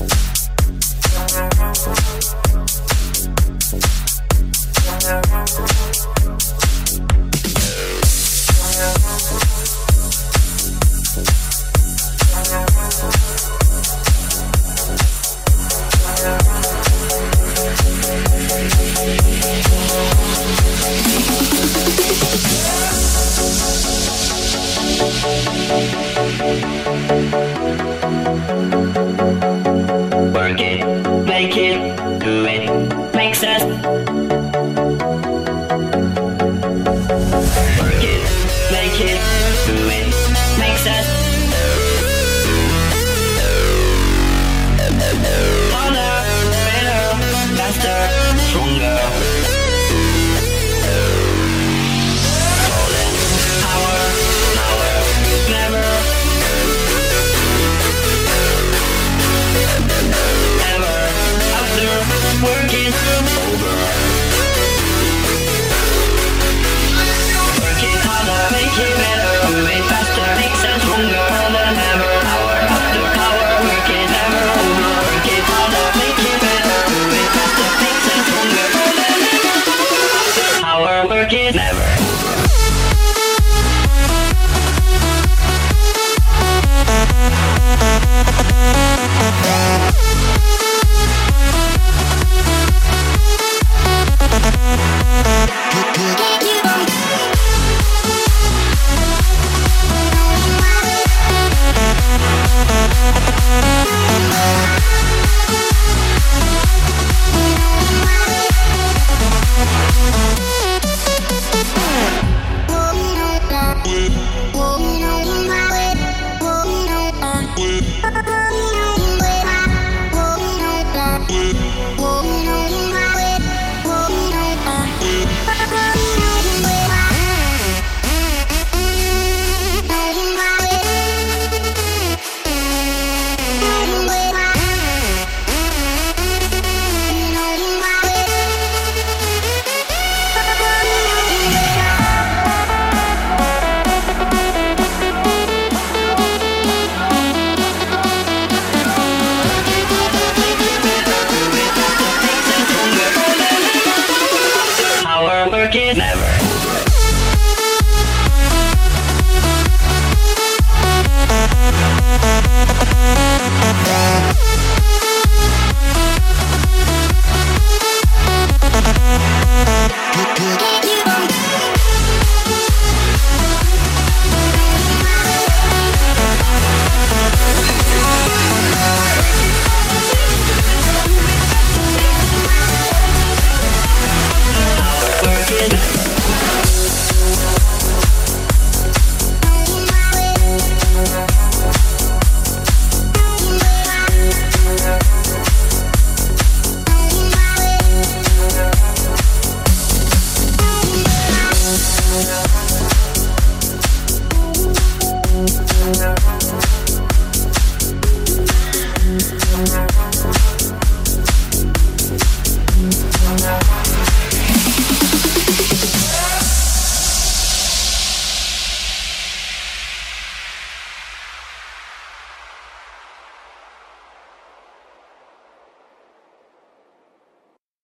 Make working. Working make it better, moving faster, stronger than ever. After working never over. Working make it better, moving faster, stronger working never over. again. Never.